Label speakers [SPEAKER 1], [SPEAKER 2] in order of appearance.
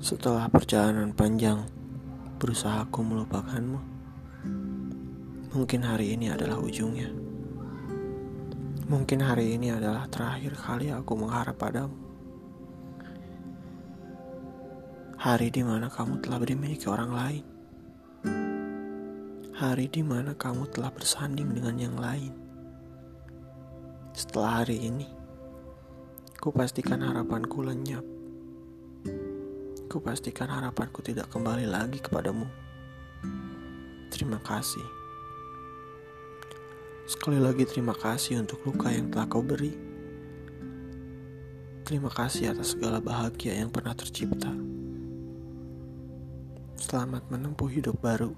[SPEAKER 1] Setelah perjalanan panjang berusaha aku melupakanmu, mungkin hari ini adalah ujungnya. Mungkin hari ini adalah terakhir kali aku mengharap padamu. Hari di mana kamu telah dimiliki orang lain. Hari di mana kamu telah bersanding dengan yang lain. Setelah hari ini, ku pastikan harapanku lenyap. Kupastikan harapanku tidak kembali lagi kepadamu. Terima kasih. Sekali lagi terima kasih untuk luka yang telah kau beri. Terima kasih atas segala bahagia yang pernah tercipta. Selamat menempuh hidup baru.